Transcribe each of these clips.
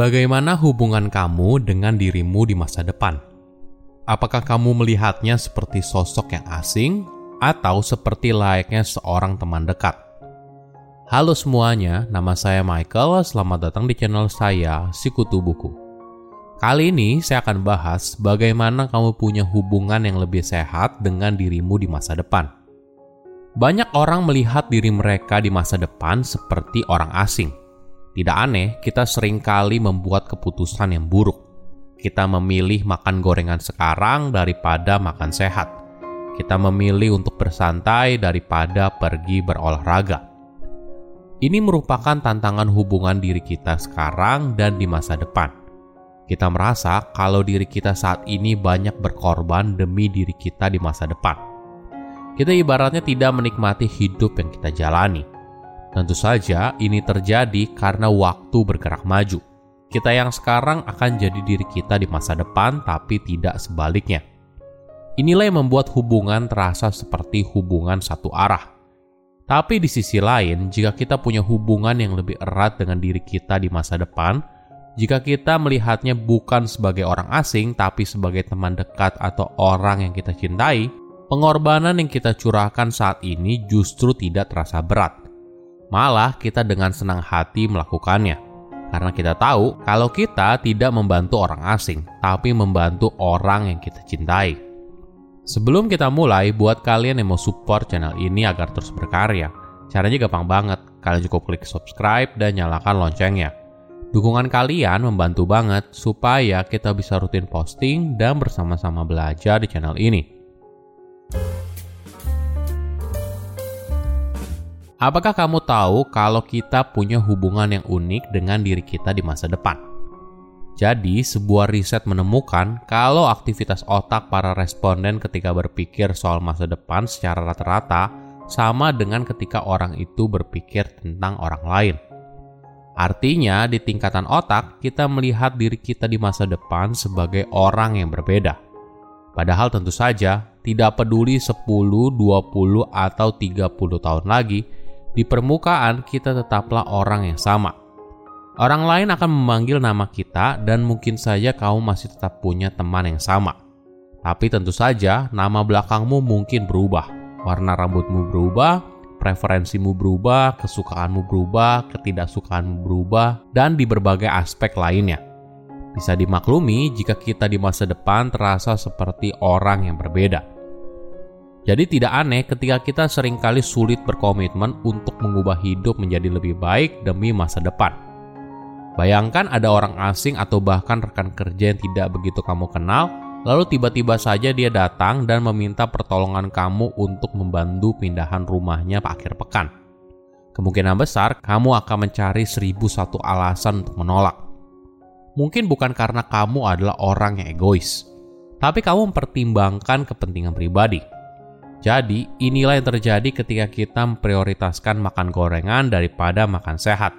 Bagaimana hubungan kamu dengan dirimu di masa depan? Apakah kamu melihatnya seperti sosok yang asing atau seperti layaknya seorang teman dekat? Halo semuanya, nama saya Michael. Selamat datang di channel saya, Sikutu Buku. Kali ini saya akan bahas bagaimana kamu punya hubungan yang lebih sehat dengan dirimu di masa depan. Banyak orang melihat diri mereka di masa depan seperti orang asing tidak aneh, kita sering kali membuat keputusan yang buruk. Kita memilih makan gorengan sekarang daripada makan sehat. Kita memilih untuk bersantai daripada pergi berolahraga. Ini merupakan tantangan hubungan diri kita sekarang dan di masa depan. Kita merasa kalau diri kita saat ini banyak berkorban demi diri kita di masa depan. Kita ibaratnya tidak menikmati hidup yang kita jalani Tentu saja ini terjadi karena waktu bergerak maju. Kita yang sekarang akan jadi diri kita di masa depan, tapi tidak sebaliknya. Inilah yang membuat hubungan terasa seperti hubungan satu arah. Tapi di sisi lain, jika kita punya hubungan yang lebih erat dengan diri kita di masa depan, jika kita melihatnya bukan sebagai orang asing, tapi sebagai teman dekat atau orang yang kita cintai, pengorbanan yang kita curahkan saat ini justru tidak terasa berat Malah kita dengan senang hati melakukannya. Karena kita tahu kalau kita tidak membantu orang asing, tapi membantu orang yang kita cintai. Sebelum kita mulai, buat kalian yang mau support channel ini agar terus berkarya, caranya gampang banget. Kalian cukup klik subscribe dan nyalakan loncengnya. Dukungan kalian membantu banget supaya kita bisa rutin posting dan bersama-sama belajar di channel ini. Apakah kamu tahu kalau kita punya hubungan yang unik dengan diri kita di masa depan? Jadi, sebuah riset menemukan kalau aktivitas otak para responden ketika berpikir soal masa depan secara rata-rata sama dengan ketika orang itu berpikir tentang orang lain. Artinya, di tingkatan otak, kita melihat diri kita di masa depan sebagai orang yang berbeda. Padahal tentu saja, tidak peduli 10, 20, atau 30 tahun lagi, di permukaan kita tetaplah orang yang sama. Orang lain akan memanggil nama kita dan mungkin saja kamu masih tetap punya teman yang sama. Tapi tentu saja nama belakangmu mungkin berubah. Warna rambutmu berubah, preferensimu berubah, kesukaanmu berubah, ketidaksukaanmu berubah, dan di berbagai aspek lainnya. Bisa dimaklumi jika kita di masa depan terasa seperti orang yang berbeda. Jadi tidak aneh ketika kita sering kali sulit berkomitmen untuk mengubah hidup menjadi lebih baik demi masa depan. Bayangkan ada orang asing atau bahkan rekan kerja yang tidak begitu kamu kenal, lalu tiba-tiba saja dia datang dan meminta pertolongan kamu untuk membantu pindahan rumahnya akhir pekan. Kemungkinan besar kamu akan mencari seribu satu alasan untuk menolak. Mungkin bukan karena kamu adalah orang yang egois, tapi kamu mempertimbangkan kepentingan pribadi jadi, inilah yang terjadi ketika kita memprioritaskan makan gorengan daripada makan sehat,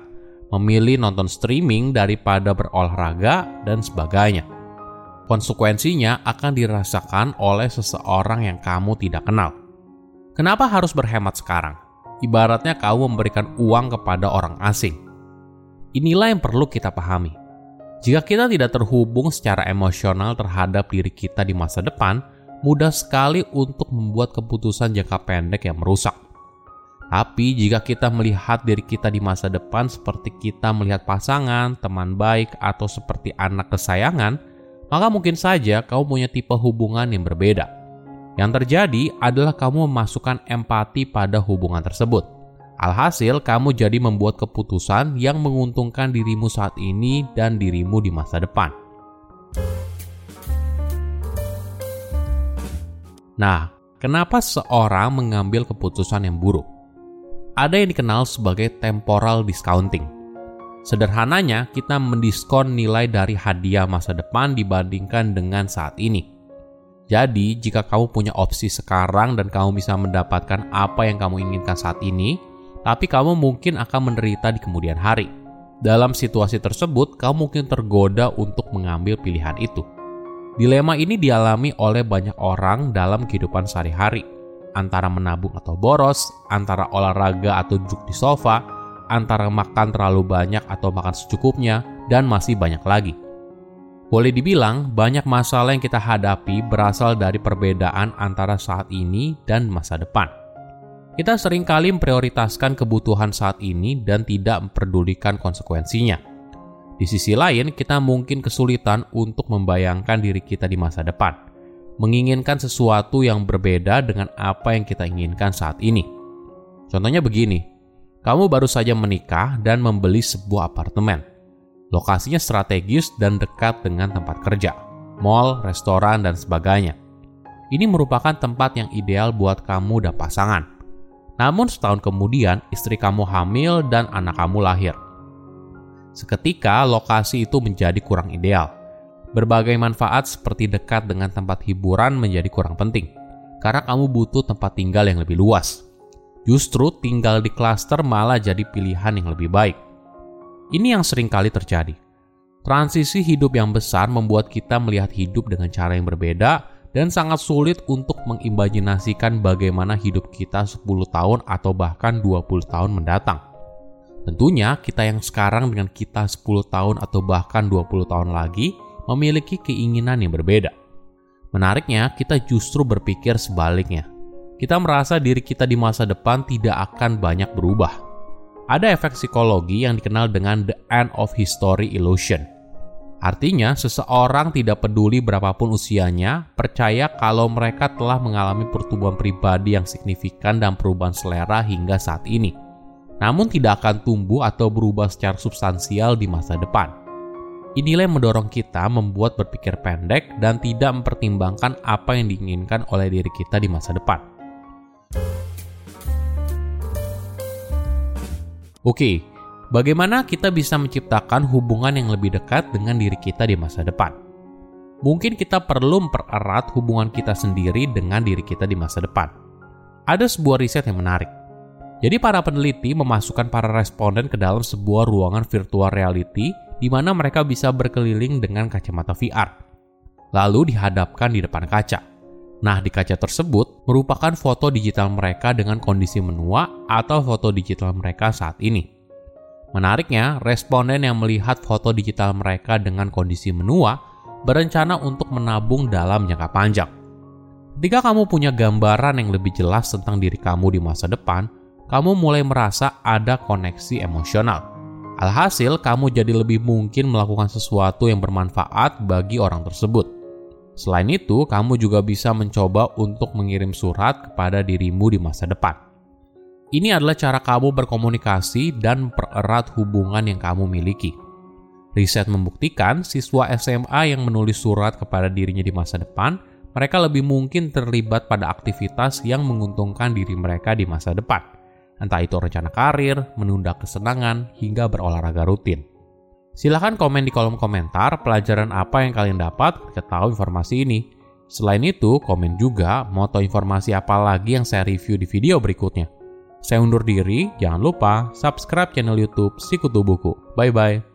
memilih nonton streaming daripada berolahraga, dan sebagainya. Konsekuensinya akan dirasakan oleh seseorang yang kamu tidak kenal. Kenapa harus berhemat sekarang? Ibaratnya kamu memberikan uang kepada orang asing. Inilah yang perlu kita pahami. Jika kita tidak terhubung secara emosional terhadap diri kita di masa depan, mudah sekali untuk membuat keputusan jangka pendek yang merusak. Tapi jika kita melihat diri kita di masa depan seperti kita melihat pasangan, teman baik, atau seperti anak kesayangan, maka mungkin saja kamu punya tipe hubungan yang berbeda. Yang terjadi adalah kamu memasukkan empati pada hubungan tersebut. Alhasil, kamu jadi membuat keputusan yang menguntungkan dirimu saat ini dan dirimu di masa depan. Nah, kenapa seorang mengambil keputusan yang buruk? Ada yang dikenal sebagai temporal discounting. Sederhananya, kita mendiskon nilai dari hadiah masa depan dibandingkan dengan saat ini. Jadi, jika kamu punya opsi sekarang dan kamu bisa mendapatkan apa yang kamu inginkan saat ini, tapi kamu mungkin akan menderita di kemudian hari. Dalam situasi tersebut, kamu mungkin tergoda untuk mengambil pilihan itu. Dilema ini dialami oleh banyak orang dalam kehidupan sehari-hari, antara menabung atau boros, antara olahraga atau duduk di sofa, antara makan terlalu banyak atau makan secukupnya, dan masih banyak lagi. Boleh dibilang, banyak masalah yang kita hadapi berasal dari perbedaan antara saat ini dan masa depan. Kita sering kali memprioritaskan kebutuhan saat ini dan tidak memperdulikan konsekuensinya. Di sisi lain, kita mungkin kesulitan untuk membayangkan diri kita di masa depan, menginginkan sesuatu yang berbeda dengan apa yang kita inginkan saat ini. Contohnya begini, kamu baru saja menikah dan membeli sebuah apartemen Lokasinya strategis dan dekat dengan tempat kerja, mall, restoran, dan sebagainya. Ini merupakan tempat yang ideal buat kamu dan pasangan. Namun setahun kemudian istri kamu hamil dan anak kamu lahir. Seketika lokasi itu menjadi kurang ideal. Berbagai manfaat seperti dekat dengan tempat hiburan menjadi kurang penting karena kamu butuh tempat tinggal yang lebih luas. Justru tinggal di klaster malah jadi pilihan yang lebih baik. Ini yang sering kali terjadi. Transisi hidup yang besar membuat kita melihat hidup dengan cara yang berbeda dan sangat sulit untuk mengimajinasikan bagaimana hidup kita 10 tahun atau bahkan 20 tahun mendatang. Tentunya kita yang sekarang dengan kita 10 tahun atau bahkan 20 tahun lagi memiliki keinginan yang berbeda. Menariknya, kita justru berpikir sebaliknya. Kita merasa diri kita di masa depan tidak akan banyak berubah ada efek psikologi yang dikenal dengan the end of history illusion. Artinya, seseorang tidak peduli berapapun usianya, percaya kalau mereka telah mengalami pertumbuhan pribadi yang signifikan dan perubahan selera hingga saat ini. Namun tidak akan tumbuh atau berubah secara substansial di masa depan. Inilah yang mendorong kita membuat berpikir pendek dan tidak mempertimbangkan apa yang diinginkan oleh diri kita di masa depan. Oke, bagaimana kita bisa menciptakan hubungan yang lebih dekat dengan diri kita di masa depan? Mungkin kita perlu mempererat hubungan kita sendiri dengan diri kita di masa depan. Ada sebuah riset yang menarik. Jadi para peneliti memasukkan para responden ke dalam sebuah ruangan virtual reality di mana mereka bisa berkeliling dengan kacamata VR. Lalu dihadapkan di depan kaca. Nah, di kaca tersebut merupakan foto digital mereka dengan kondisi menua atau foto digital mereka saat ini. Menariknya, responden yang melihat foto digital mereka dengan kondisi menua berencana untuk menabung dalam jangka panjang. Ketika kamu punya gambaran yang lebih jelas tentang diri kamu di masa depan, kamu mulai merasa ada koneksi emosional. Alhasil, kamu jadi lebih mungkin melakukan sesuatu yang bermanfaat bagi orang tersebut. Selain itu, kamu juga bisa mencoba untuk mengirim surat kepada dirimu di masa depan. Ini adalah cara kamu berkomunikasi dan pererat hubungan yang kamu miliki. Riset membuktikan siswa SMA yang menulis surat kepada dirinya di masa depan, mereka lebih mungkin terlibat pada aktivitas yang menguntungkan diri mereka di masa depan. Entah itu rencana karir, menunda kesenangan, hingga berolahraga rutin. Silahkan komen di kolom komentar pelajaran apa yang kalian dapat ketika tahu informasi ini. Selain itu, komen juga tahu informasi apa lagi yang saya review di video berikutnya. Saya undur diri, jangan lupa subscribe channel YouTube Sikutu Buku. Bye bye.